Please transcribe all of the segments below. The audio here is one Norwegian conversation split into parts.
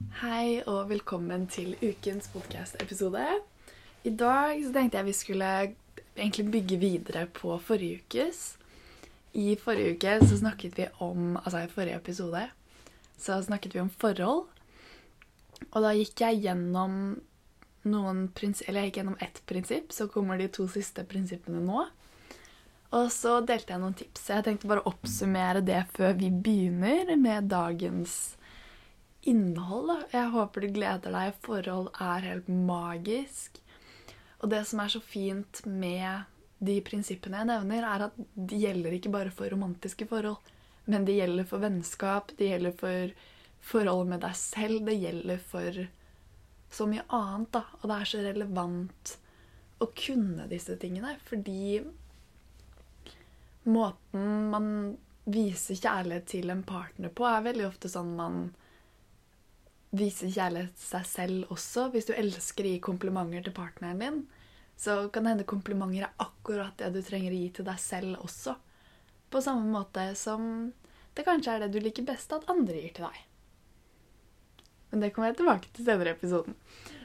Hei og velkommen til ukens podcast-episode. I dag så tenkte jeg vi skulle egentlig bygge videre på forrige ukes. I forrige uke så snakket vi om Altså i forrige episode så snakket vi om forhold. Og da gikk jeg gjennom noen prins Eller jeg gikk gjennom ett prinsipp, så kommer de to siste prinsippene nå. Og så delte jeg noen tips. Jeg tenkte bare å oppsummere det før vi begynner med dagens innhold. da. Jeg håper du gleder deg. Forhold er helt magisk. Og det som er så fint med de prinsippene jeg nevner, er at de gjelder ikke bare for romantiske forhold, men de gjelder for vennskap, de gjelder for forhold med deg selv, det gjelder for så mye annet, da. Og det er så relevant å kunne disse tingene, fordi måten man viser kjærlighet til en partner på, er veldig ofte sånn man viser kjærlighet til seg selv også. Hvis du elsker å gi komplimenter til partneren din, så kan det hende komplimenter er akkurat det du trenger å gi til deg selv også. På samme måte som det kanskje er det du liker best at andre gir til deg. Men det kommer jeg tilbake til senere i episoden.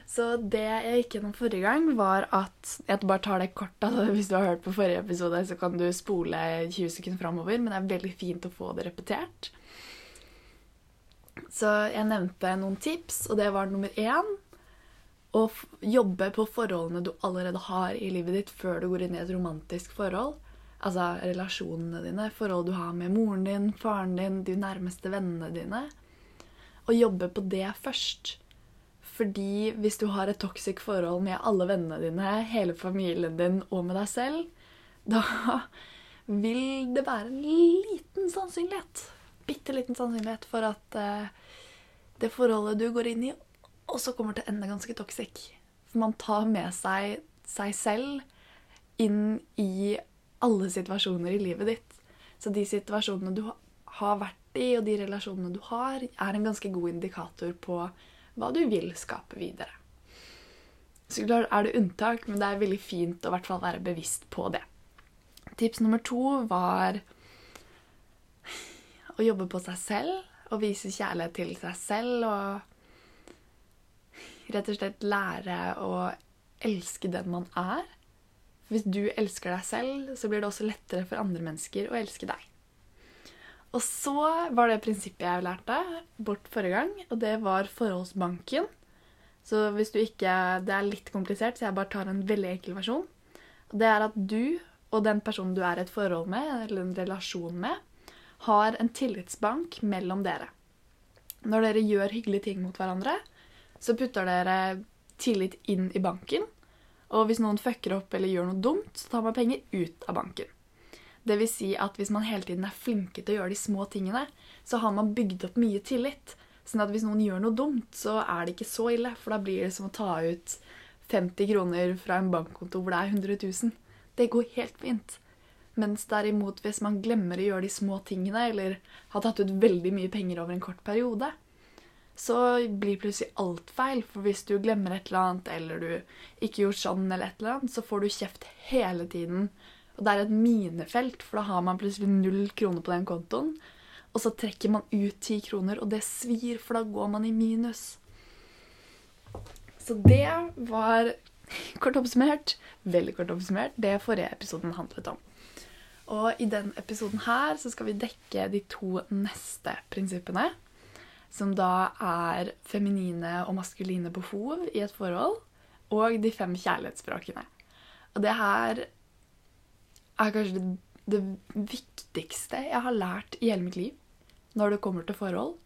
Så det jeg gikk gjennom forrige gang, var at Jeg bare tar det kort. Altså, hvis du har hørt på forrige episode, så kan du spole 20 sekunder framover, men det er veldig fint å få det repetert. Så jeg nevnte noen tips, og det var nummer én å jobbe på forholdene du allerede har i livet ditt før du går inn i et romantisk forhold. Altså relasjonene dine, forhold du har med moren din, faren din, de nærmeste vennene dine. Og jobbe på det først. Fordi hvis du har et toxic forhold med alle vennene dine, hele familien din og med deg selv, da vil det være en liten sannsynlighet, bitte liten sannsynlighet, for at uh, det forholdet du går inn i, også kommer til å ende ganske toxic. For man tar med seg seg selv inn i alle situasjoner i livet ditt. Så de situasjonene du har vært i, og de relasjonene du har, er en ganske god indikator på hva du vil skape videre. Så klart er det unntak, men det er veldig fint å være bevisst på det. Tips nummer to var å jobbe på seg selv og vise kjærlighet til seg selv og rett og slett lære å elske den man er. Hvis du elsker deg selv, så blir det også lettere for andre mennesker å elske deg. Og så var det prinsippet jeg lærte bort forrige gang, og det var forholdsbanken. Så hvis du ikke Det er litt komplisert, så jeg bare tar en veldig enkel versjon. Det er at du og den personen du er i et forhold med, eller en relasjon med, har en tillitsbank mellom dere. Når dere gjør hyggelige ting mot hverandre, så putter dere tillit inn i banken. Og hvis noen fucker opp eller gjør noe dumt, så tar man penger ut av banken. Det vil si at hvis man hele tiden er flinke til å gjøre de små tingene, så har man bygd opp mye tillit. Sånn at hvis noen gjør noe dumt, så er det ikke så ille. For da blir det som å ta ut 50 kroner fra en bankkonto hvor det er 100 000. Det går helt fint. Mens derimot hvis man glemmer å gjøre de små tingene, eller har tatt ut veldig mye penger over en kort periode, så blir plutselig alt feil. For hvis du glemmer et eller annet, eller du ikke gjort sånn, eller et eller annet, så får du kjeft hele tiden. Og det er et minefelt, for da har man plutselig null kroner på den kontoen. Og så trekker man ut ti kroner, og det svir, for da går man i minus. Så det var kort oppsummert, veldig kort oppsummert, det forrige episoden handlet om. Og i denne episoden her så skal vi dekke de to neste prinsippene som da er feminine og maskuline behov i et forhold, og de fem kjærlighetsspråkene. Og det her er kanskje det, det viktigste jeg har lært i hele mitt liv når det kommer til forhold.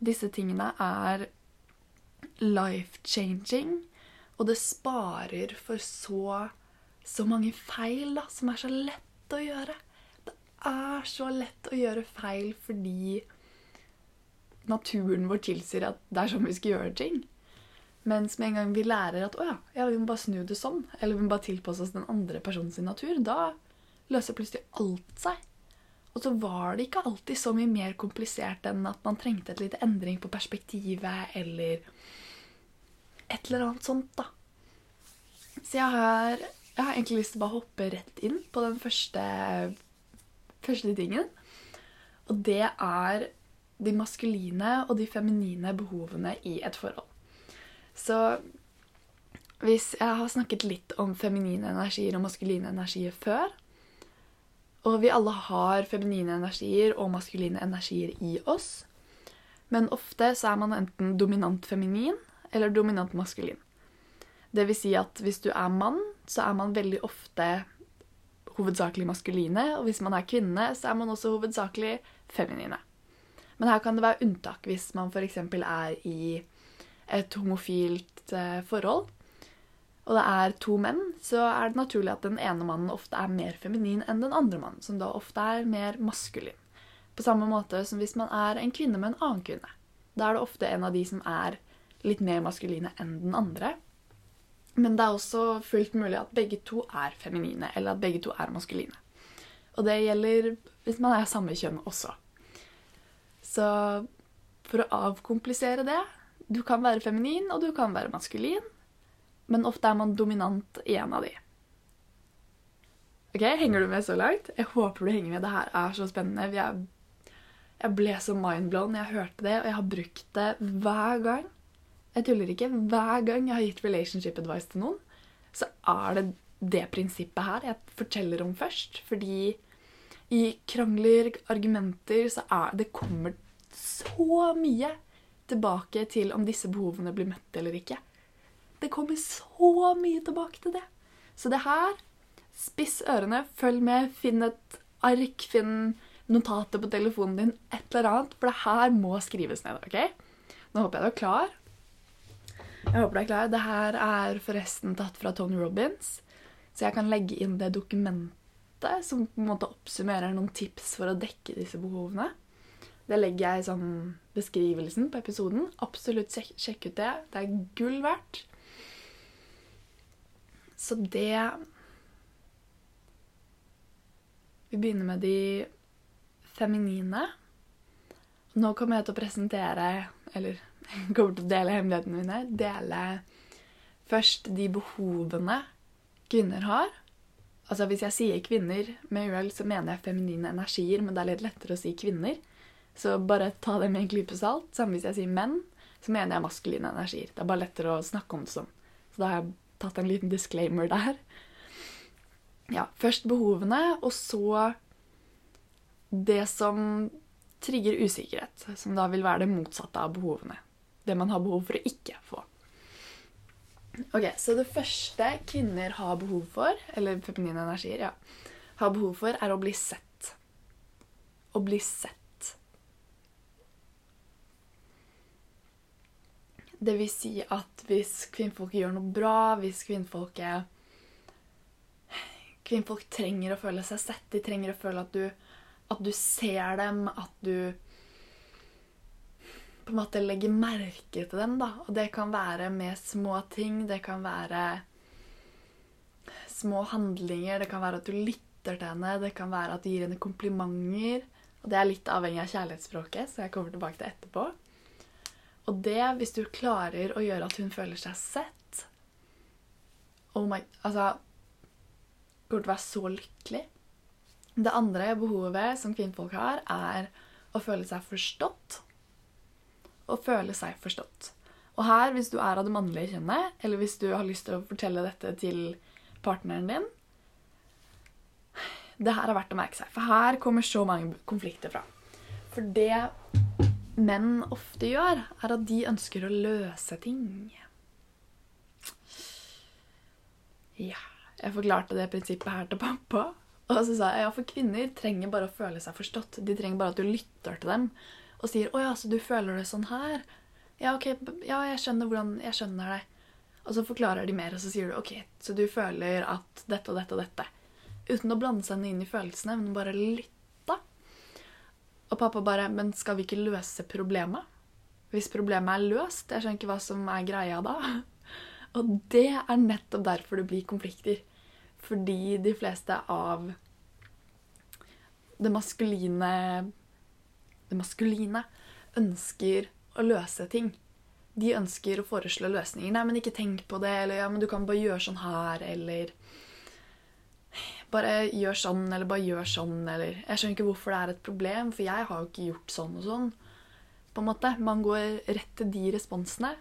Disse tingene er life-changing, og det sparer for så, så mange feil da, som er så lett å gjøre. Er så lett å gjøre feil fordi naturen vår tilsier at det er sånn vi skal gjøre ting. Mens med en gang vi lærer at å ja, ja, vi må bare snu det sånn, eller vi må bare tilpasse oss den andre personens natur, da løser plutselig alt seg. Og så var det ikke alltid så mye mer komplisert enn at man trengte et lite endring på perspektivet, eller et eller annet sånt, da. Så jeg har, jeg har egentlig lyst til å bare hoppe rett inn på den første, første tingen. Og det er de maskuline og de feminine behovene i et forhold. Så hvis jeg har snakket litt om feminine energier og maskuline energier før, og vi alle har feminine energier og maskuline energier i oss, men ofte så er man enten dominant feminin eller dominant maskulin. Det vil si at hvis du er mann, så er man veldig ofte hovedsakelig maskuline, og hvis man er kvinne, så er man også hovedsakelig feminine. Men her kan det være unntak hvis man f.eks. er i et homofilt eh, forhold, og det er to menn, så er det naturlig at den ene mannen ofte er mer feminin enn den andre mannen, som da ofte er mer maskulin. På samme måte som hvis man er en kvinne med en annen kvinne. Da er det ofte en av de som er litt mer maskuline enn den andre. Men det er også fullt mulig at begge to er feminine, eller at begge to er maskuline. Og det gjelder hvis man er samme kjønn også. Så for å avkomplisere det Du kan være feminin, og du kan være maskulin. Men ofte er man dominant i en av de. Ok, Henger du med så langt? Jeg håper du henger med. Det her er så spennende. Jeg ble så mindblown jeg hørte det, og jeg har brukt det hver gang. Jeg tuller ikke. Hver gang jeg har gitt relationship advice til noen, så er det det prinsippet her jeg forteller om først. Fordi i krangler, argumenter, så er det kommer så mye tilbake til om disse behovene blir møtt eller ikke. Det kommer så mye tilbake til det. Så det her Spiss ørene, følg med, finn et ark, finn notater på telefonen din, et eller annet, for det her må skrives ned. ok? Nå håper jeg du er klar. Jeg håper du er klar. Det her er forresten tatt fra Tony Robins, så jeg kan legge inn det dokumentet som på en måte oppsummerer noen tips for å dekke disse behovene. Det legger jeg i sånn beskrivelsen på episoden. Absolutt sjekk ut det. Det er gull verdt. Så det Vi begynner med de feminine. Nå kommer jeg til å presentere, eller kommer til å dele hemmelighetene mine. Dele først de behovene kvinner har. Altså Hvis jeg sier kvinner med uhell, så mener jeg feminine energier, men det er litt lettere å si kvinner. Så bare ta det med en klype salt. Samme hvis jeg sier menn, så mener jeg maskuline energier. Det er bare lettere å snakke om det sånn. Så da har jeg tatt en liten disclaimer der. Ja, først behovene, og så det som trigger usikkerhet. Som da vil være det motsatte av behovene. Det man har behov for å ikke få. Ok, Så det første kvinner har behov for, eller feminine energier, ja, har behov for, er å bli sett. Å bli sett. Det vil si at hvis kvinnfolk gjør noe bra, hvis kvinnfolket Kvinnfolk trenger å føle seg sett. De trenger å føle at du, at du ser dem, at du på en måte legger merke til dem. da. Og det kan være med små ting. Det kan være små handlinger. Det kan være at du lytter til henne. Det kan være at du gir henne komplimenter. Og det er litt avhengig av kjærlighetsspråket, så jeg kommer tilbake til etterpå. Og det, hvis du klarer å gjøre at hun føler seg sett Oh my Altså Kommer til å være så lykkelig. Det andre behovet som kvinnfolk har, er å føle seg forstått. Å føle seg forstått. Og her, hvis du er av det mannlige kjønnet, eller hvis du har lyst til å fortelle dette til partneren din Det her er verdt å merke seg, for her kommer så mange konflikter fra. For det menn ofte gjør, er at de ønsker å løse ting. Ja, jeg forklarte det prinsippet her til pappa. Og så sa jeg ja, for kvinner trenger bare å føle seg forstått. De trenger bare at du lytter til dem og sier 'Å ja, så du føler det sånn her?' Ja, ok, ja, jeg skjønner hvordan Jeg skjønner det. Og så forklarer de mer, og så sier du 'OK, så du føler at dette og dette og dette'. Uten å blande seg inn i følelsene, men bare lytte og pappa bare Men skal vi ikke løse problemet? Hvis problemet er løst Jeg skjønner ikke hva som er greia da. Og det er nettopp derfor det blir konflikter. Fordi de fleste av det maskuline Det maskuline ønsker å løse ting. De ønsker å foreslå løsninger. 'Nei, men ikke tenk på det.' Eller 'ja, men du kan bare gjøre sånn her', eller bare gjør sånn, eller bare gjør sånn, eller Jeg skjønner ikke hvorfor det er et problem, for jeg har jo ikke gjort sånn og sånn. på en måte. Man går rett til de responsene.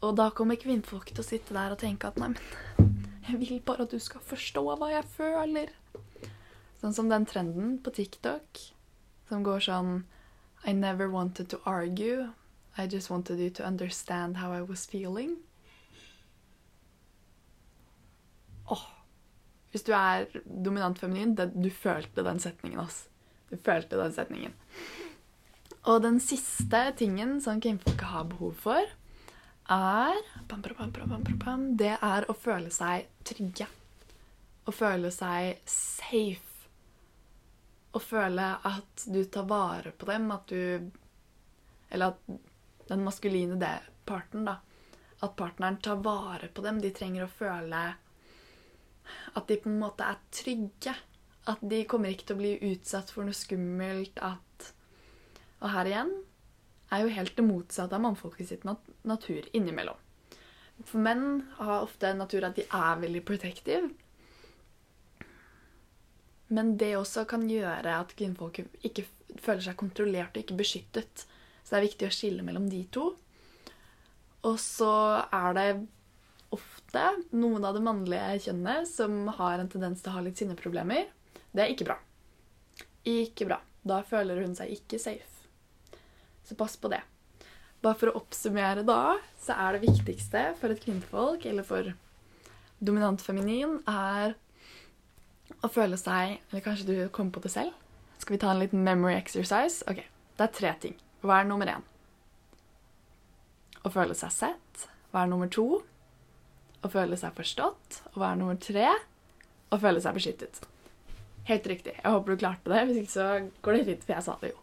Og da kommer kvinnfolk til å sitte der og tenke at nei, men jeg vil bare at du skal forstå hva jeg føler. Sånn som den trenden på TikTok som går sånn I never wanted to argue. I just wanted you to understand how I was feeling. Åh. Hvis du er dominant feminin, det, du følte den setningen, ass. Du følte den setningen. Og den siste tingen som kvinnfolket har behov for, er Det er å føle seg trygge. Å føle seg safe. Å føle at du tar vare på dem, at du Eller at den maskuline parten, da. At partneren tar vare på dem. De trenger å føle at de på en måte er trygge. At de kommer ikke til å bli utsatt for noe skummelt. At Og her igjen er jo helt det motsatte av mannfolket sitt nat natur innimellom. For menn har ofte en natur at de er veldig protective. Men det også kan gjøre at kvinnfolk ikke føler seg kontrollert og ikke beskyttet. Så det er viktig å skille mellom de to. Og så er det ofte noen av det mannlige kjønnet som har en tendens til å ha litt sinneproblemer. Det er ikke bra. Ikke bra. Da føler hun seg ikke safe. Så pass på det. Bare for å oppsummere, da, så er det viktigste for et kvinnfolk, eller for dominant feminin, er å føle seg Eller kanskje du kommer på det selv? Skal vi ta en liten memory exercise? Ok, Det er tre ting. Hva er nummer én? Å føle seg sett. Hva er nummer to? Å føle seg forstått. Og hva er nummer tre? Å føle seg beskyttet. Helt riktig. Jeg håper du klarte det. Hvis ikke så går det fint, for jeg sa det jo.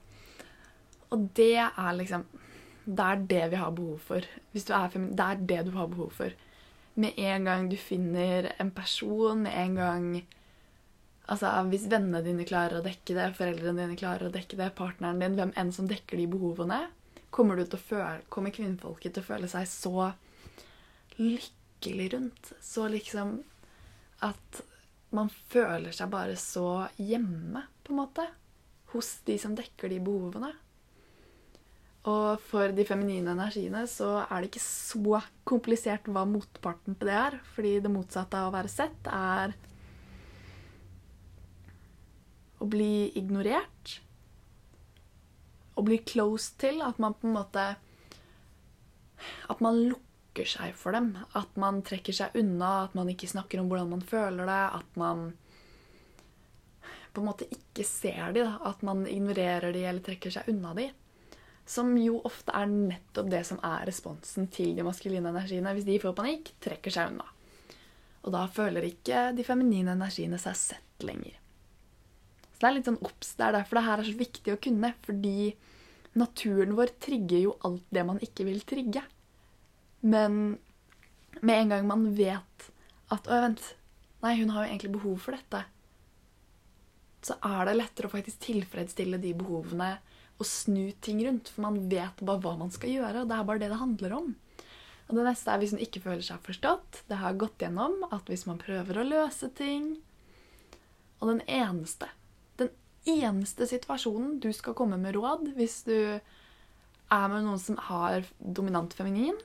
Og det er liksom Det er det vi har behov for. Hvis du er feminin, det er det du har behov for. Med en gang du finner en person, med en gang Altså, Hvis vennene dine klarer å dekke det, foreldrene dine klarer å dekke det, partneren din, hvem enn som dekker de behovene, kommer, føle, kommer kvinnfolket til å føle seg så lykkelig rundt. Så liksom at man føler seg bare så hjemme, på en måte, hos de som dekker de behovene. Og for de feminine energiene så er det ikke så komplisert hva motparten til det er. Fordi det motsatte av å være sett er å bli ignorert. Å bli close til. At man på en måte At man lukker seg for dem. At man trekker seg unna. At man ikke snakker om hvordan man føler det. At man på en måte ikke ser de, da. At man ignorerer de eller trekker seg unna de. Som jo ofte er nettopp det som er responsen til de maskuline energiene. Hvis de får panikk, trekker seg unna. Og da føler ikke de feminine energiene seg sett lenger. Så det er litt sånn obs. Det er derfor det her er så viktig å kunne. Fordi naturen vår trigger jo alt det man ikke vil trigge. Men med en gang man vet at Å, vent. Nei, hun har jo egentlig behov for dette. Så er det lettere å faktisk tilfredsstille de behovene og snu ting rundt. For man vet bare hva man skal gjøre, og det er bare det det handler om. Og det neste er hvis hun ikke føler seg forstått. Det har gått gjennom at hvis man prøver å løse ting Og den eneste, eneste situasjonen du skal komme med råd hvis du er med noen som har dominant feminin,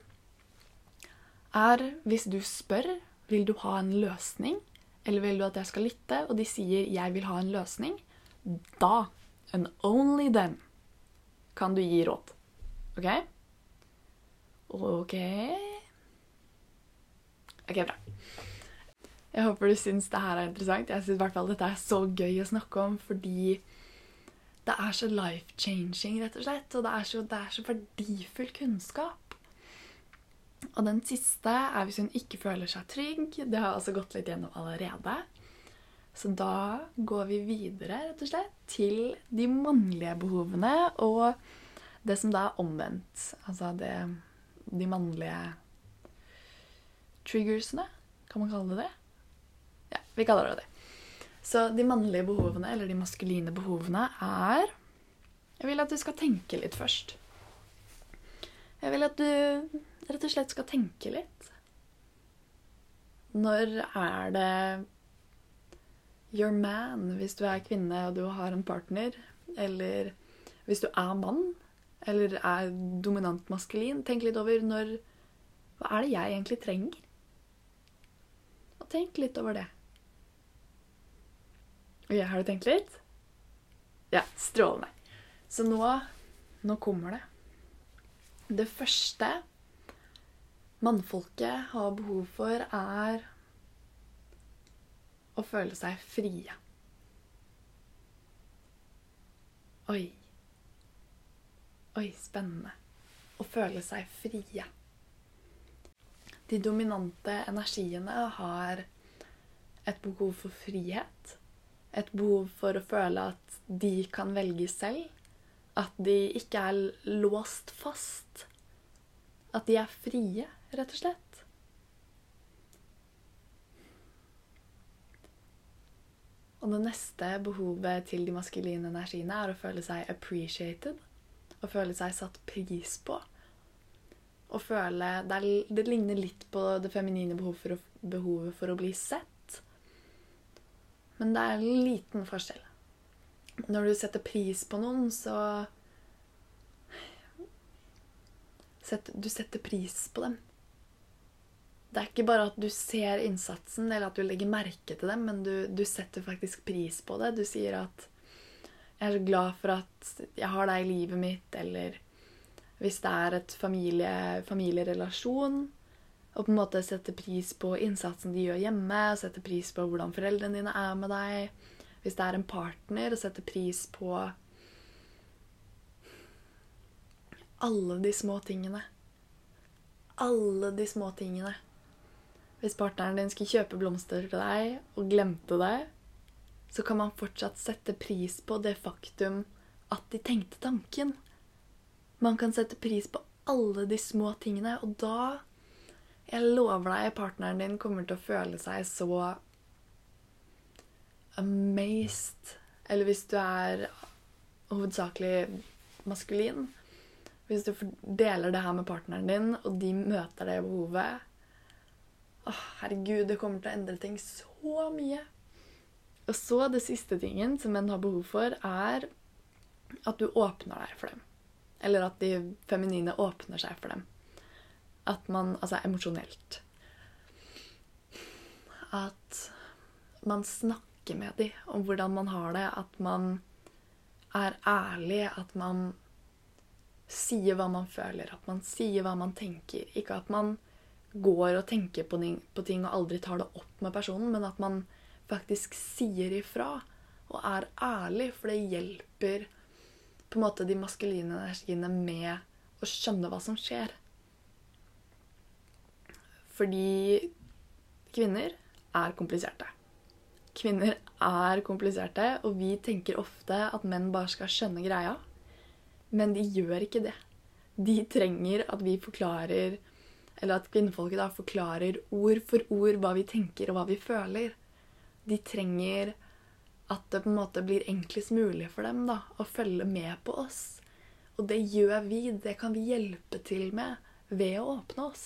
er hvis du spør vil du ha en løsning, eller vil du at jeg skal lytte, og de sier 'jeg vil ha en løsning', da, and only then, kan du gi råd. OK? OK OK, bra. Jeg håper du syns det her er interessant. Jeg syns i hvert fall dette er så gøy å snakke om fordi det er så life-changing, rett og slett. Og det er, så, det er så verdifull kunnskap. Og den siste er hvis hun ikke føler seg trygg. Det har altså gått litt gjennom allerede. Så da går vi videre, rett og slett, til de mannlige behovene og det som da er omvendt. Altså det De mannlige triggersene, kan man kalle det det? Vi kaller det det. Så de mannlige behovene, eller de maskuline behovene, er Jeg vil at du skal tenke litt først. Jeg vil at du rett og slett skal tenke litt. Når er det your man hvis du er kvinne og du har en partner? Eller hvis du er mann, eller er dominant maskulin. Tenk litt over når Hva er det jeg egentlig trenger? Og tenk litt over det. Ok, Har du tenkt litt? Ja, strålende. Så nå, nå kommer det. Det første mannfolket har behov for, er å føle seg frie. Oi. Oi, spennende. Å føle seg frie. De dominante energiene har et behov for frihet. Et behov for å føle at de kan velge selv. At de ikke er låst fast. At de er frie, rett og slett. Og det neste behovet til de maskuline energiene er å føle seg appreciated. Å føle seg satt pris på. Å føle Det, er, ligner litt på det feminine behovet for, å, behovet for å bli sett. Men det er en liten forskjell. Når du setter pris på noen, så Du setter pris på dem. Det er ikke bare at du ser innsatsen eller at du legger merke til dem, men du, du, setter faktisk pris på det. Du sier at 'jeg er så glad for at jeg har deg i livet mitt', eller hvis det er et familie, familierelasjon, og på en måte sette pris på innsatsen de gjør hjemme, og sette pris på hvordan foreldrene dine er med deg. Hvis det er en partner, og sette pris på alle de små tingene. Alle de små tingene. Hvis partneren din skulle kjøpe blomster til deg og glemte det, så kan man fortsatt sette pris på det faktum at de tenkte tanken. Man kan sette pris på alle de små tingene, og da Jeg lover deg, partneren din kommer til å føle seg så amazed. Eller hvis du er hovedsakelig maskulin. Hvis du deler det her med partneren din, og de møter det behovet Åh, herregud, det kommer til å endre ting så mye. Og så det siste tingen som menn har behov for, er at du åpner deg for dem. Eller at de feminine åpner seg for dem. At man Altså emosjonelt. At man snakker med dem om hvordan man har det. At man er ærlig. At man sier hva man føler. At man sier hva man tenker. Ikke at man går og tenker på ting, på ting, og aldri tar det opp med personen, men at man faktisk sier ifra og er ærlig, for det hjelper på en måte de maskuline energiene med å skjønne hva som skjer. Fordi kvinner er kompliserte. Kvinner er kompliserte, og vi tenker ofte at menn bare skal skjønne greia. Men de gjør ikke det. De trenger at vi forklarer eller at kvinnfolket da forklarer ord for ord hva vi tenker og hva vi føler. De trenger at det på en måte blir enklest mulig for dem da, å følge med på oss. Og det gjør vi. Det kan vi hjelpe til med ved å åpne oss.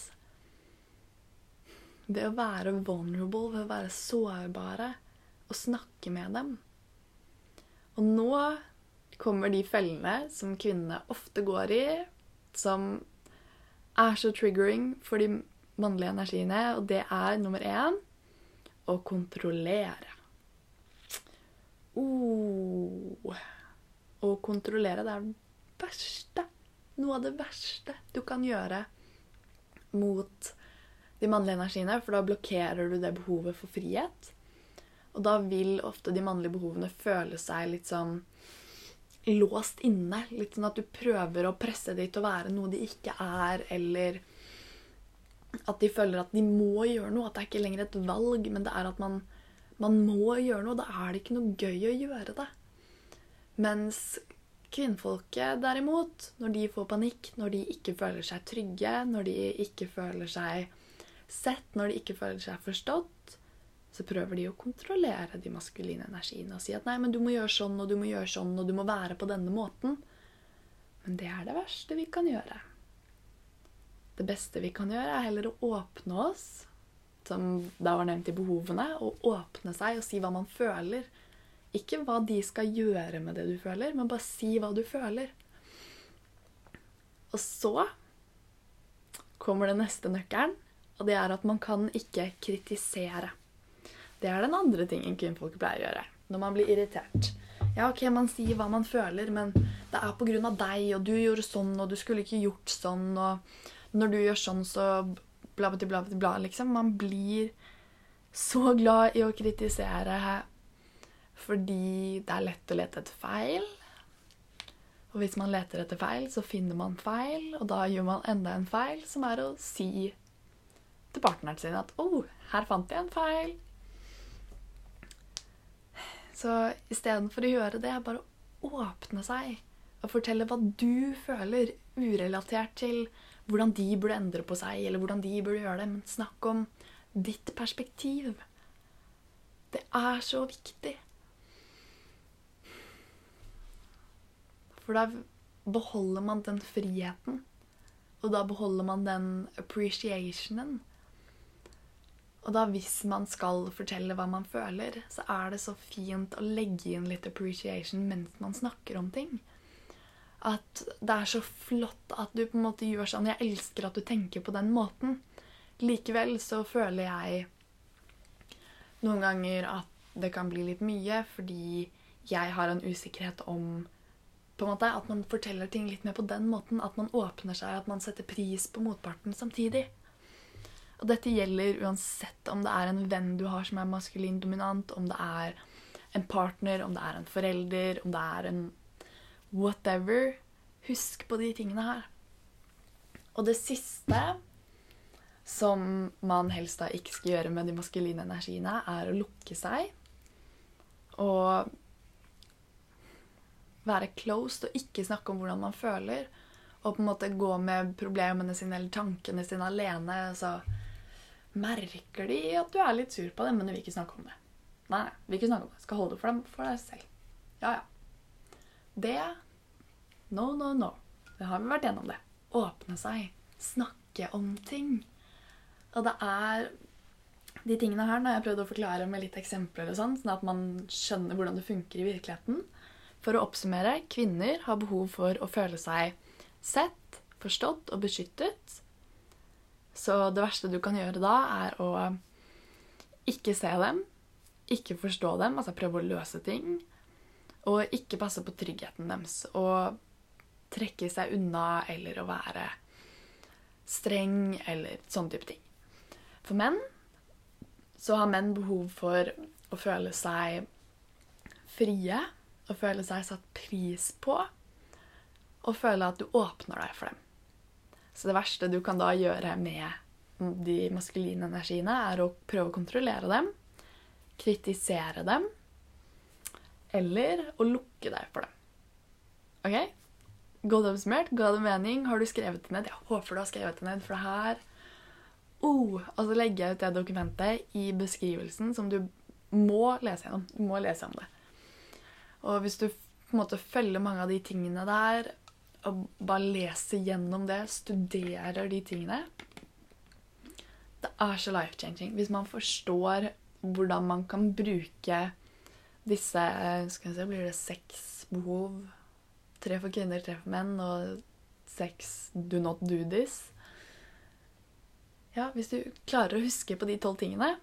Ved å være vulnerable, ved å være sårbare og snakke med dem. Og nå kommer de fellene som kvinnene ofte går i, som er så triggering for de mannlige energiene, og det er nummer én å kontrollere. Oh. Å kontrollere, det er det verste. Noe av det verste du kan gjøre mot de mannlige energiene, for da blokkerer du det behovet for frihet. Og da vil ofte de mannlige behovene føle seg litt sånn låst inne. Litt sånn at du prøver å presse dem til å være noe de ikke er, eller at de føler at de må gjøre noe. At det er ikke lenger et valg, men det er at man, man må gjøre noe. Da er det ikke noe gøy å gjøre det. Mens kvinnfolket derimot, når de får panikk, når de ikke føler seg trygge, når de ikke føler seg sett, når de ikke føler seg forstått, så prøver de å kontrollere de maskuline energiene og si at nei, men du må gjøre sånn, og du må gjøre sånn, og du må være på denne måten. Men det er det verste vi kan gjøre. Det beste vi kan gjøre, er heller å åpne oss, som da var nevnt i behovene, og åpne seg og si hva man føler. Ikke hva de skal gjøre med det du føler, men bare si hva du føler. Og så kommer den neste nøkkelen, og det er at man kan ikke kritisere. Det er den andre tingen kvinnfolk pleier å gjøre når man blir irritert. Ja, ok, man sier hva man føler, men det er på grunn av deg, og du gjorde sånn, og du skulle ikke gjort sånn, og når du gjør sånn, så bla, bla, bla, bla, liksom. Man blir så glad i å kritisere fordi det er lett å lete etter feil. Og hvis man leter etter feil, så finner man feil, og da gjør man enda en feil, som er å si til partneren sin at 'Å, oh, her fant jeg en feil'. Så istedenfor å gjøre det, bare åpne seg og fortelle hva du føler, urelatert til hvordan de burde endre på seg, eller hvordan de burde gjøre det, men snakk om ditt perspektiv. Det er så viktig. For da beholder man den friheten. Og da beholder man den appreciationen. Og da hvis man skal fortelle hva man føler, så er det så fint å legge inn litt appreciation mens man snakker om ting. At det er så flott at du på en måte gjør sånn 'Jeg elsker at du tenker på den måten'. Likevel så føler jeg noen ganger at det kan bli litt mye fordi jeg har en usikkerhet om på en måte At man forteller ting litt mer på den måten. At man åpner seg, at man setter pris på motparten samtidig. Og dette gjelder uansett om det er en venn du har som er maskulin dominant, om det er en partner, om det er en forelder, om det er en whatever. Husk på de tingene her. Og det siste som man helst da ikke skal gjøre med de maskuline energiene, er å lukke seg. Og være closed og ikke snakke om hvordan man føler. Og på en måte gå med problemene sine eller tankene sine alene. Så merker de at du er litt sur på dem, men du vil ikke snakke om det. Nei, nei, vil ikke snakke om det. Skal holde det for, dem, for deg selv. Ja, ja. Det No, no, no. Det har vi vært gjennom det. Åpne seg. Snakke om ting. Og det er de tingene her når jeg prøvde prøvd å forklare med litt eksempler, og sånn, sånn at man skjønner hvordan det funker i virkeligheten. For å oppsummere kvinner har behov for å føle seg sett, forstått og beskyttet. Så det verste du kan gjøre da, er å ikke se dem, ikke forstå dem, altså prøve å løse ting, og ikke passe på tryggheten deres. Og trekke seg unna eller å være streng eller sånn type ting. For menn så har menn behov for å føle seg frie å føle seg satt pris på, og føle at du åpner deg for dem. Så det verste du kan da gjøre med de maskuline energiene, er å prøve å kontrollere dem, kritisere dem, eller å lukke deg for dem. OK? Godt oppsummert. Ga det mening? Har du skrevet det ned? Jeg håper du har skrevet det ned, for det her oh, Og så legger jeg ut det dokumentet i beskrivelsen, som du må lese gjennom. Du må lese om det. Og hvis du på en måte følger mange av de tingene der, og bare leser gjennom det, studerer de tingene Det er så life-changing. Hvis man forstår hvordan man kan bruke disse skal jeg se, Blir det seks behov? Tre for kvinner, tre for menn, og seks do not do this. Ja, hvis du klarer å huske på de tolv tingene,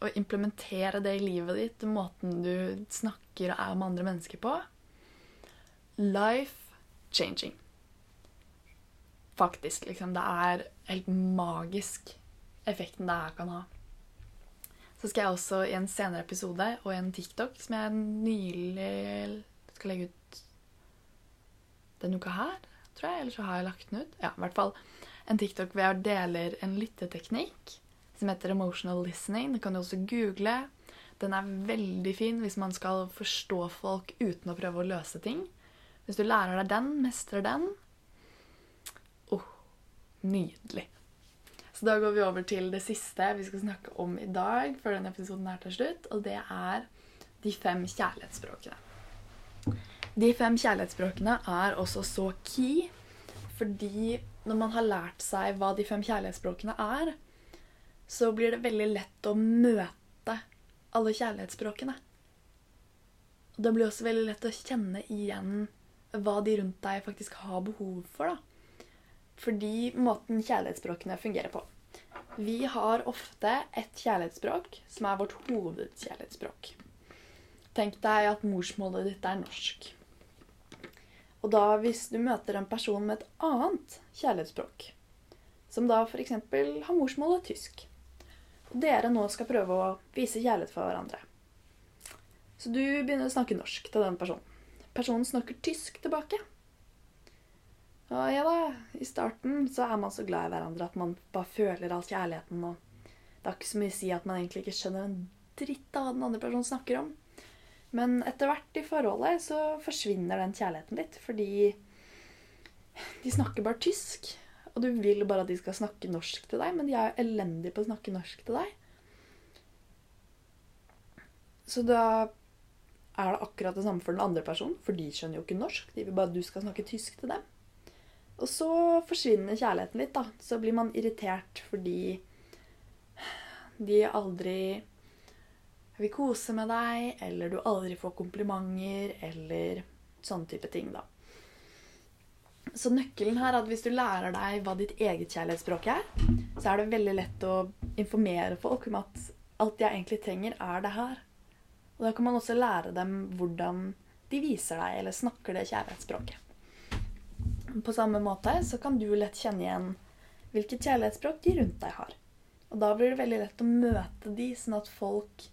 og implementere det i livet ditt, måten du snakker og er med andre mennesker på Life changing. Faktisk, liksom. Det er helt magisk effekten det her kan ha. Så skal jeg også i en senere episode og i en TikTok som jeg nylig skal legge ut denne uka her, tror jeg. Eller så har jeg lagt den ut. Ja, i hvert fall en TikTok hvor jeg deler en lytteteknikk som heter emotional listening. Det kan du også google. Den er veldig fin hvis man skal forstå folk uten å prøve å løse ting. Hvis du lærer deg den, mestrer den oh, Nydelig. Så da går vi over til det siste vi skal snakke om i dag, før denne episoden er til slutt, og det er de fem kjærlighetsspråkene. De fem kjærlighetsspråkene er også så key, fordi når man har lært seg hva de fem kjærlighetsspråkene er, så blir det veldig lett å møte alle kjærlighetsspråkene. Det blir også veldig lett å kjenne igjen hva de rundt deg faktisk har behov for. da. Fordi måten kjærlighetsspråkene fungerer på. Vi har ofte et kjærlighetsspråk som er vårt hovedkjærlighetsspråk. Tenk deg at morsmålet ditt er norsk. Og da hvis du møter en person med et annet kjærlighetsspråk, som da f.eks. har morsmålet tysk, og dere nå skal prøve å vise kjærlighet for hverandre, så du begynner å snakke norsk til den personen. Personen snakker tysk tilbake. Og ja da, i starten så er man så glad i hverandre at man bare føler all kjærligheten. Og det er ikke så mye å si at man egentlig ikke skjønner en dritt av hva den andre personen snakker om. Men etter hvert i forholdet så forsvinner den kjærligheten litt, fordi de snakker bare tysk. Og du vil bare at de skal snakke norsk til deg, men de er jo elendige på å snakke norsk til deg. Så da er det akkurat det samme for den andre personen, for de skjønner jo ikke norsk. De vil bare at du skal snakke tysk til dem. Og så forsvinner kjærligheten litt, da. Så blir man irritert fordi de aldri vil kose med deg, eller du aldri får komplimenter, eller sånne type ting, da. Så nøkkelen her er at hvis du lærer deg hva ditt eget kjærlighetsspråk er, så er det veldig lett å informere folk om at alt jeg egentlig trenger, er det her. Og da kan man også lære dem hvordan de viser deg eller snakker det kjærlighetsspråket. På samme måte så kan du lett kjenne igjen hvilket kjærlighetsspråk de rundt deg har. Og da blir det veldig lett å møte de, sånn at folk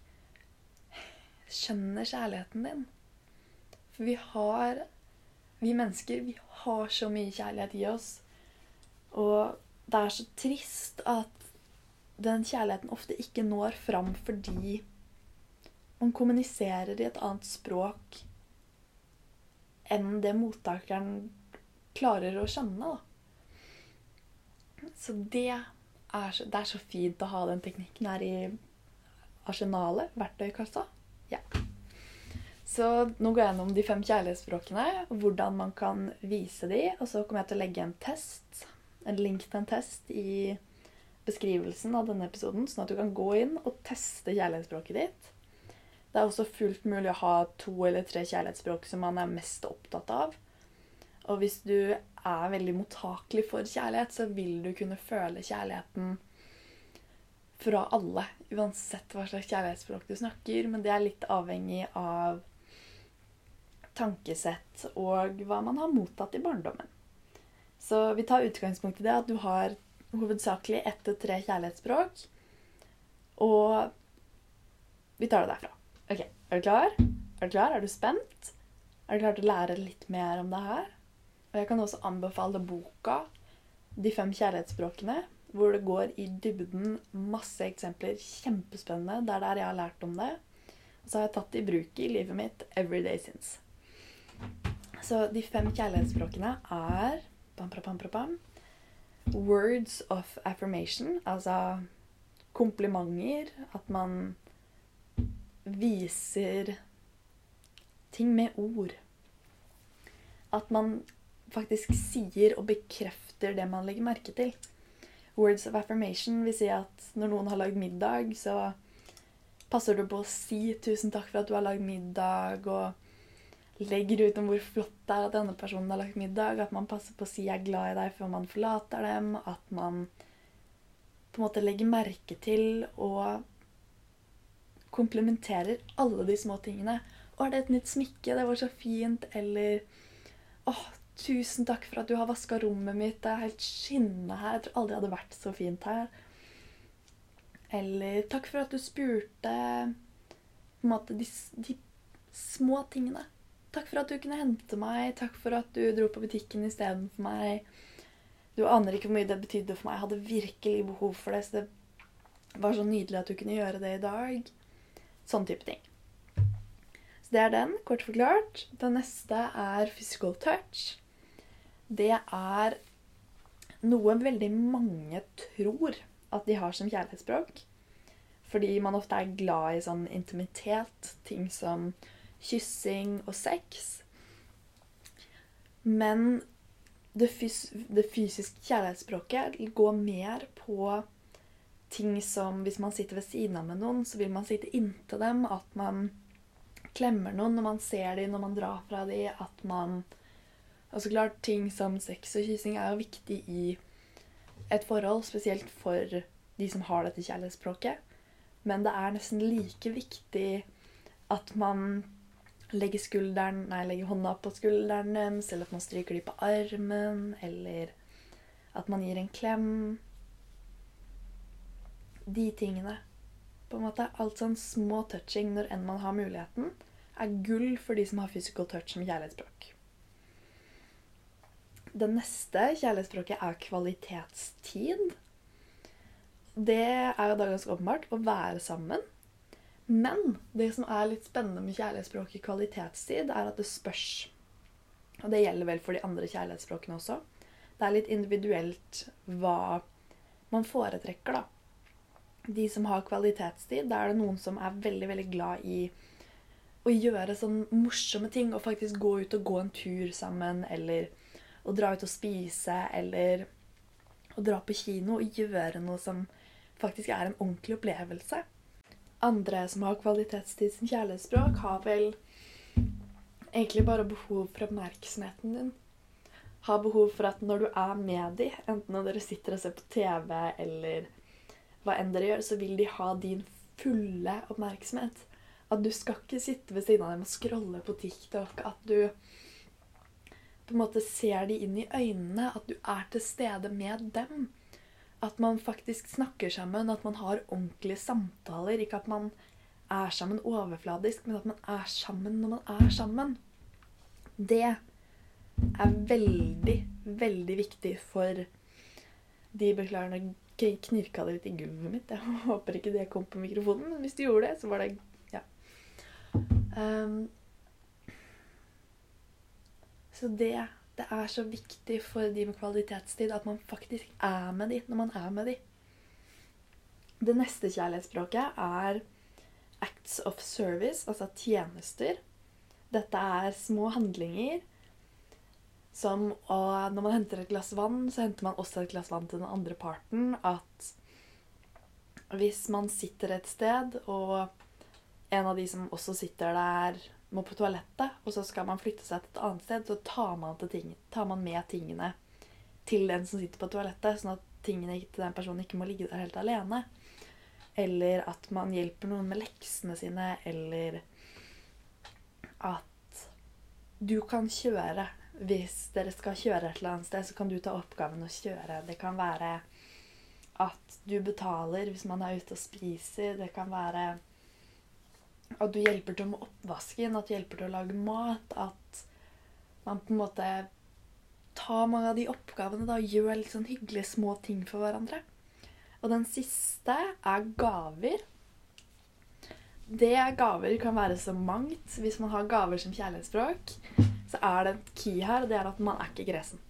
skjønner kjærligheten din. For vi har Vi mennesker, vi har så mye kjærlighet i oss. Og det er så trist at den kjærligheten ofte ikke når fram fordi man kommuniserer i et annet språk enn det mottakeren klarer å skjønne. Da. Så det er, så det er så fint å ha den teknikken her i arsenalet, verktøykassa. Ja. Så nå går jeg gjennom de fem kjærlighetsspråkene, hvordan man kan vise de, og så kommer jeg til å legge en test, en link til en test i beskrivelsen av denne episoden, sånn at du kan gå inn og teste kjærlighetsspråket ditt. Det er også fullt mulig å ha to eller tre kjærlighetsspråk som man er mest opptatt av. Og hvis du er veldig mottakelig for kjærlighet, så vil du kunne føle kjærligheten fra alle. Uansett hva slags kjærlighetsspråk du snakker. Men det er litt avhengig av tankesett og hva man har mottatt i barndommen. Så vi tar utgangspunkt i det at du har hovedsakelig ett til tre kjærlighetsspråk. Og vi tar det derfra. Ok, Er du klar? Er du klar? Er du spent? Er du klar til å lære litt mer om det her? Og jeg kan også anbefale boka 'De fem kjærlighetsspråkene', hvor det går i dybden masse eksempler. Kjempespennende. Det er der jeg har lært om det. Og så har jeg tatt det i bruk i livet mitt every day since. Så de fem kjærlighetsspråkene er bam, bam, bam, Words of affirmation, altså komplimenter. At man viser ting med ord. At man faktisk sier og bekrefter det man legger merke til. Words of affirmation vil si at når noen har lagd middag, så passer du på å si 'tusen takk for at du har lagd middag', og legger ut om hvor flott det er at denne personen har lagt middag. At man passer på å si 'jeg er glad i deg' før man forlater dem. At man på en måte legger merke til og komplementerer alle de små tingene. 'Å, er det et nytt smykke? Det var så fint.' Eller 'Å, Tusen takk for at du har vaska rommet mitt. Det er helt skinnende her. Jeg tror aldri det hadde vært så fint her. Eller takk for at du spurte på en måte de, de små tingene. Takk for at du kunne hente meg. Takk for at du dro på butikken istedenfor meg. Du aner ikke hvor mye det betydde for meg. Jeg hadde virkelig behov for det. Så det var så nydelig at du kunne gjøre det i dag. Sånn type ting. Så det er den, kort forklart. Den neste er physical touch det er noe veldig mange tror at de har som kjærlighetsspråk. Fordi man ofte er glad i sånn intimitet, ting som kyssing og sex. Men det, fys det fysiske kjærlighetsspråket går mer på ting som hvis man sitter ved siden av med noen, så vil man sitte inntil dem. At man klemmer noen når man ser dem, når man drar fra dem. At man Og så klart, ting som sex og kyssing er jo viktig i et forhold, spesielt for de som har dette kjærlighetsspråket. Men det er nesten like viktig at man legger, skulderen, nei, legger hånda på skulderen deres, eller at man stryker dem på armen, eller at man gir en klem. De tingene. På en måte, Alt sånn små touching når enn man har muligheten, er gull for de som har physical touch som kjærlighetsspråk. Det neste kjærlighetsspråket er kvalitetstid. Det er jo da ganske åpenbart å være sammen. Men det som er litt spennende med kjærlighetsspråket kvalitetstid, er at det spørs. Og det gjelder vel for de andre kjærlighetsspråkene også. Det er litt individuelt hva man foretrekker, da. De som har kvalitetstid, da er det noen som er veldig, veldig glad i å gjøre sånn morsomme ting og faktisk gå ut og gå en tur sammen, eller å dra ut og spise, eller å dra på kino og gjøre noe som faktisk er en ordentlig opplevelse. Andre som har kvalitetstid som kjærlighetsspråk, har vel egentlig bare behov for oppmerksomheten din. Har behov for at når du er med dem, enten når dere sitter og ser på TV eller hva enn dere gjør, så vil de ha din fulle oppmerksomhet. At du skal ikke sitte ved siden av dem og scrolle på TikTok. At du på en måte ser de inn i øynene. At du er til stede med dem. At man faktisk snakker sammen, at man har ordentlige samtaler. Ikke at man er sammen overfladisk, men at man er sammen når man er sammen. Det er veldig, veldig viktig for de Beklager, nå knirka det litt i gulvet mitt. Jeg håper ikke det kom på mikrofonen, men hvis du gjorde det, så var det Ja. Um, så det, det er så viktig for de med kvalitetstid at man faktisk er med de når man er med de. Det neste kjærlighetsspråket er acts of service, altså tjenester. Dette er små handlinger som å Når man henter et glass vann, så henter man også et glass vann til den andre parten. At hvis man sitter et sted, og en av de som også sitter der, må på toalettet, og så skal man flytte seg til et annet sted, så tar man, ting, tar man, med tingene til den som sitter på toalettet, sånn at tingene til den personen ikke må ligge der helt alene. Eller at man hjelper noen med leksene sine, eller at du kan kjøre. Hvis dere skal kjøre et eller annet sted, så kan du ta oppgaven å kjøre. Det kan være at du betaler hvis man er ute og spiser. Det kan være at du hjelper til med oppvasken, at du hjelper til å lage mat. At man på en måte tar mange av de oppgavene og gjør litt sånn hyggelige små ting for hverandre. Og den siste er gaver. Det gaver kan være så mangt. Hvis man har gaver som kjærlighetsspråk, så er det et key her, og det er at man er ikke gresen.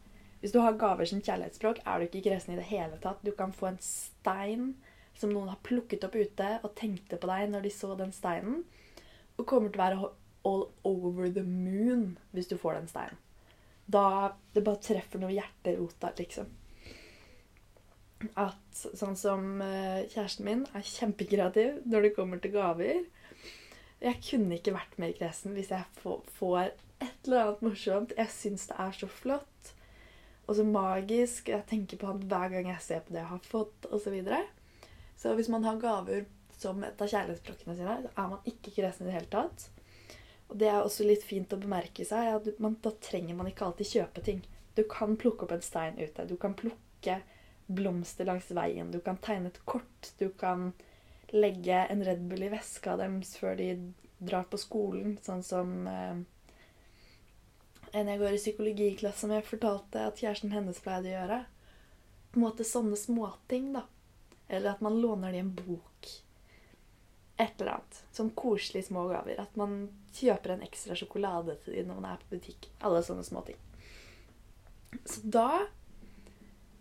Hvis du har gaver som kjærlighetsspråk, er du ikke gresen i det hele tatt. Du kan få en stein som noen har plukket opp ute og tenkte på deg når de så den steinen. Og kommer til å være all over the moon hvis du får den steinen. Da det bare treffer noe hjerterota, liksom. At sånn som eh, kjæresten min er kjempekreativ når det kommer til gaver. Jeg kunne ikke vært mer kresen hvis jeg får et eller annet morsomt. Jeg syns det er så flott og så magisk. Jeg tenker på han hver gang jeg ser på det jeg har fått, osv. Så, videre. Så hvis man har gaver som et av kjærlighetsblokkene sine, så er man ikke kresen i det hele tatt. Og det er også litt fint å bemerke seg at man, da trenger man ikke alltid kjøpe ting. Du kan plukke opp en stein ute. Du kan plukke blomster langs veien. Du kan tegne et kort. Du kan legge en Red Bull i veska deres før de drar på skolen, sånn som eh, en jeg går i psykologiklasse med, fortalte at kjæresten hennes pleide å gjøre. På en måte sånne småting, da. Eller at man låner dem en bok. Et eller annet. Sånn koselige små gaver. At man kjøper en ekstra sjokolade til dem når man er på butikk. Alle sånne små ting. Så da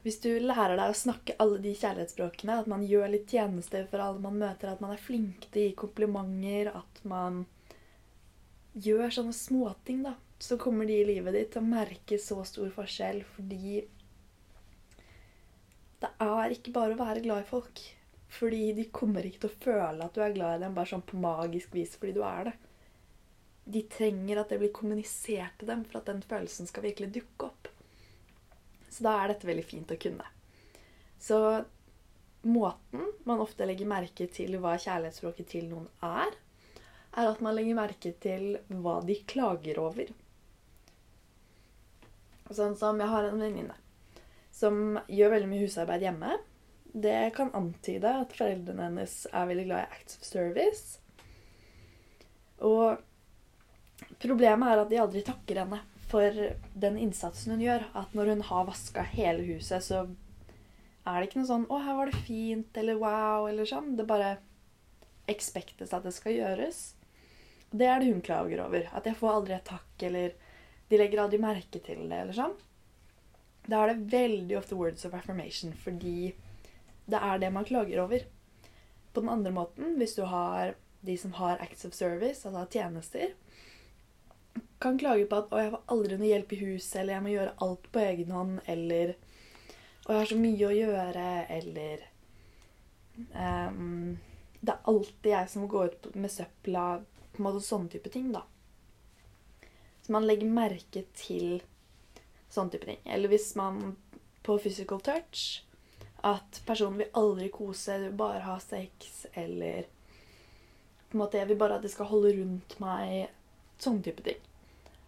Hvis du lærer deg å snakke alle de kjærlighetsspråkene, at man gjør litt tjenester for alle man møter, at man er flink til å gi komplimenter, at man gjør sånne småting, da, så kommer de i livet ditt til å merke så stor forskjell fordi det er ikke bare å være glad i folk. Fordi de kommer ikke til å føle at du er glad i dem bare sånn på magisk vis fordi du er det. de trenger at det blir kommunisert til dem for at den følelsen skal virkelig dukke opp. Så da er dette veldig fint å kunne. Så måten man ofte legger merke til hva kjærlighetsspråket til noen er, er at man legger merke til hva de klager over. Sånn som jeg har en venninne som gjør veldig mye husarbeid hjemme. Det kan antyde at foreldrene hennes er veldig glad i acts of service. Og Problemet er at de aldri takker henne for den innsatsen hun gjør. At når hun har vaska hele huset, så er det ikke noe sånn 'Å, her var det fint', eller 'wow', eller sånn. Det bare ekspektes at det skal gjøres. Det er det hun klager over. At jeg får aldri et takk, eller de legger aldri merke til det, eller sånn. Da er det veldig ofte words of affirmation, fordi det er det man klager over. På den andre måten, hvis du har de som har acts of service, altså tjenester, kan klage på at 'Å, jeg får aldri noe hjelp i huset', eller 'jeg må gjøre alt på egen hånd', eller 'Å, jeg har så mye å gjøre', eller um, Det er alltid jeg som må gå ut med søpla, på en måte sånne type ting, da. Man legger merke til sånne type ting. Eller hvis man på physical touch at personen vil aldri kose, bare ha sex, eller på en måte Jeg vil bare at de skal holde rundt meg. Sånne type ting.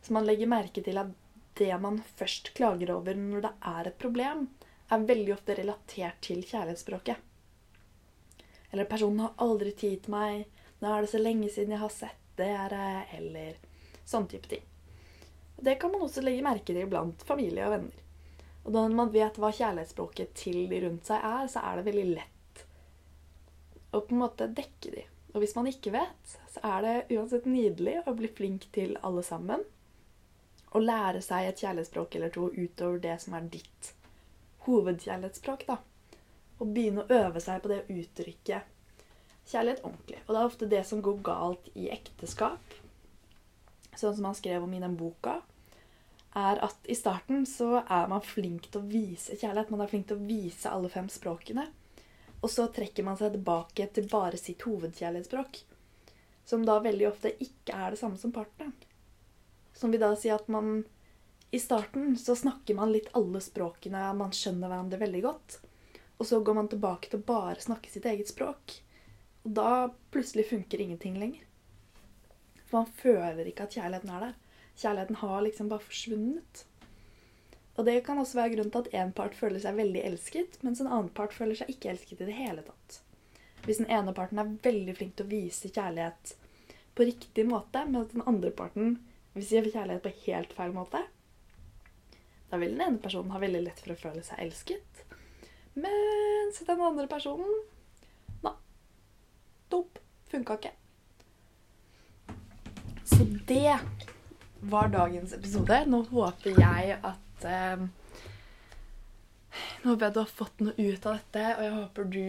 Så man legger merke til at det man først klager over når det er et problem, er veldig ofte relatert til kjærlighetsspråket. Eller 'personen har aldri tid til meg', 'nå er det så lenge siden jeg har sett dere', eller sånn type ting. Det kan man også legge merke til blant familie og venner. Og når man vet hva kjærlighetsspråket til de rundt seg er, så er det veldig lett å på en måte dekke de. Og hvis man ikke vet, så er det uansett nydelig å bli flink til alle sammen å lære seg et kjærlighetsspråk eller to utover det som er ditt hovedkjærlighetsspråk. da. Og begynne å øve seg på det å uttrykke kjærlighet ordentlig. Og det er ofte det som går galt i ekteskap, sånn som han skrev om i den boka, er at i starten så er man flink til å vise kjærlighet. Man er flink til å vise alle fem språkene. Og så trekker man seg tilbake til bare sitt hovedkjærlighetsspråk. Som da veldig ofte ikke er det samme som partneren. Som vil da si at man I starten så snakker man litt alle språkene, man skjønner hverandre veldig godt. Og så går man tilbake til å bare snakke sitt eget språk. Og da plutselig funker ingenting lenger. For man føler ikke at kjærligheten er der. Kjærligheten har liksom bare forsvunnet. Og det kan også være grunnen til at en part føler seg veldig elsket, mens en annen part føler seg ikke elsket i det hele tatt. Hvis den ene parten er veldig flink til å vise kjærlighet på riktig måte, mens den andre parten viser kjærlighet på helt feil måte, da vil den ene personen ha veldig lett for å føle seg elsket. Mens den andre personen Nei. Dop. Funka ikke. Så det var dagens episode. Nå håper jeg at eh, Nå håper jeg du har fått noe ut av dette, og jeg håper du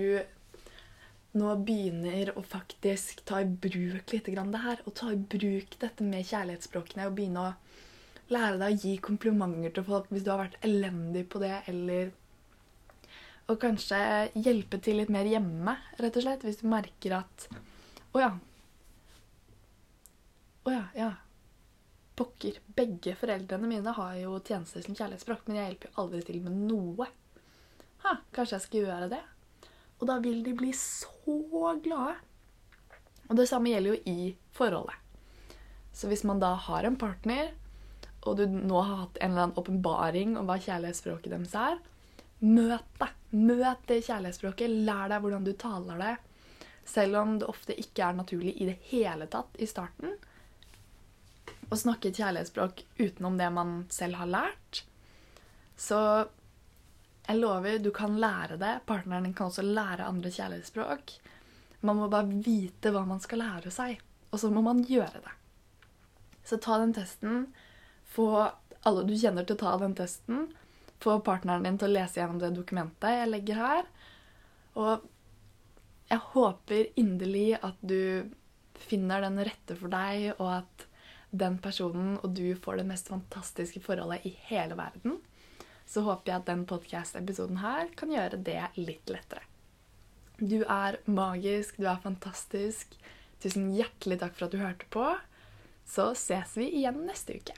nå begynner å faktisk ta i bruk litt grann det her. Og ta i bruk dette med kjærlighetsspråkene og begynne å lære deg å gi komplimenter til folk hvis du har vært elendig på det, eller Og kanskje hjelpe til litt mer hjemme, rett og slett, hvis du merker at Å ja. Å ja, ja. Pokker. Begge foreldrene mine har jo tjenester som kjærlighetsspråk, men jeg hjelper jo aldri til med noe. Ha, kanskje jeg skal gjøre det? Og da vil de bli så glade. Og det samme gjelder jo i forholdet. Så hvis man da har en partner, og du nå har hatt en eller annen åpenbaring om hva kjærlighetsspråket deres er, møt det. Møt det kjærlighetsspråket. Lær deg hvordan du taler det. Selv om det ofte ikke er naturlig i det hele tatt i starten. Å snakke et kjærlighetsspråk utenom det man selv har lært. Så jeg lover, du kan lære det. Partneren din kan også lære andre kjærlighetsspråk. Man må bare vite hva man skal lære seg, og så må man gjøre det. Så ta den testen. Få alle du kjenner til å ta den testen. Få partneren din til å lese gjennom det dokumentet jeg legger her. Og jeg håper inderlig at du finner den rette for deg, og at den personen og du får det mest fantastiske forholdet i hele verden så håper jeg at den podkast-episoden her kan gjøre det litt lettere. Du er magisk, du er fantastisk. Tusen hjertelig takk for at du hørte på. så ses vi igjen neste uke.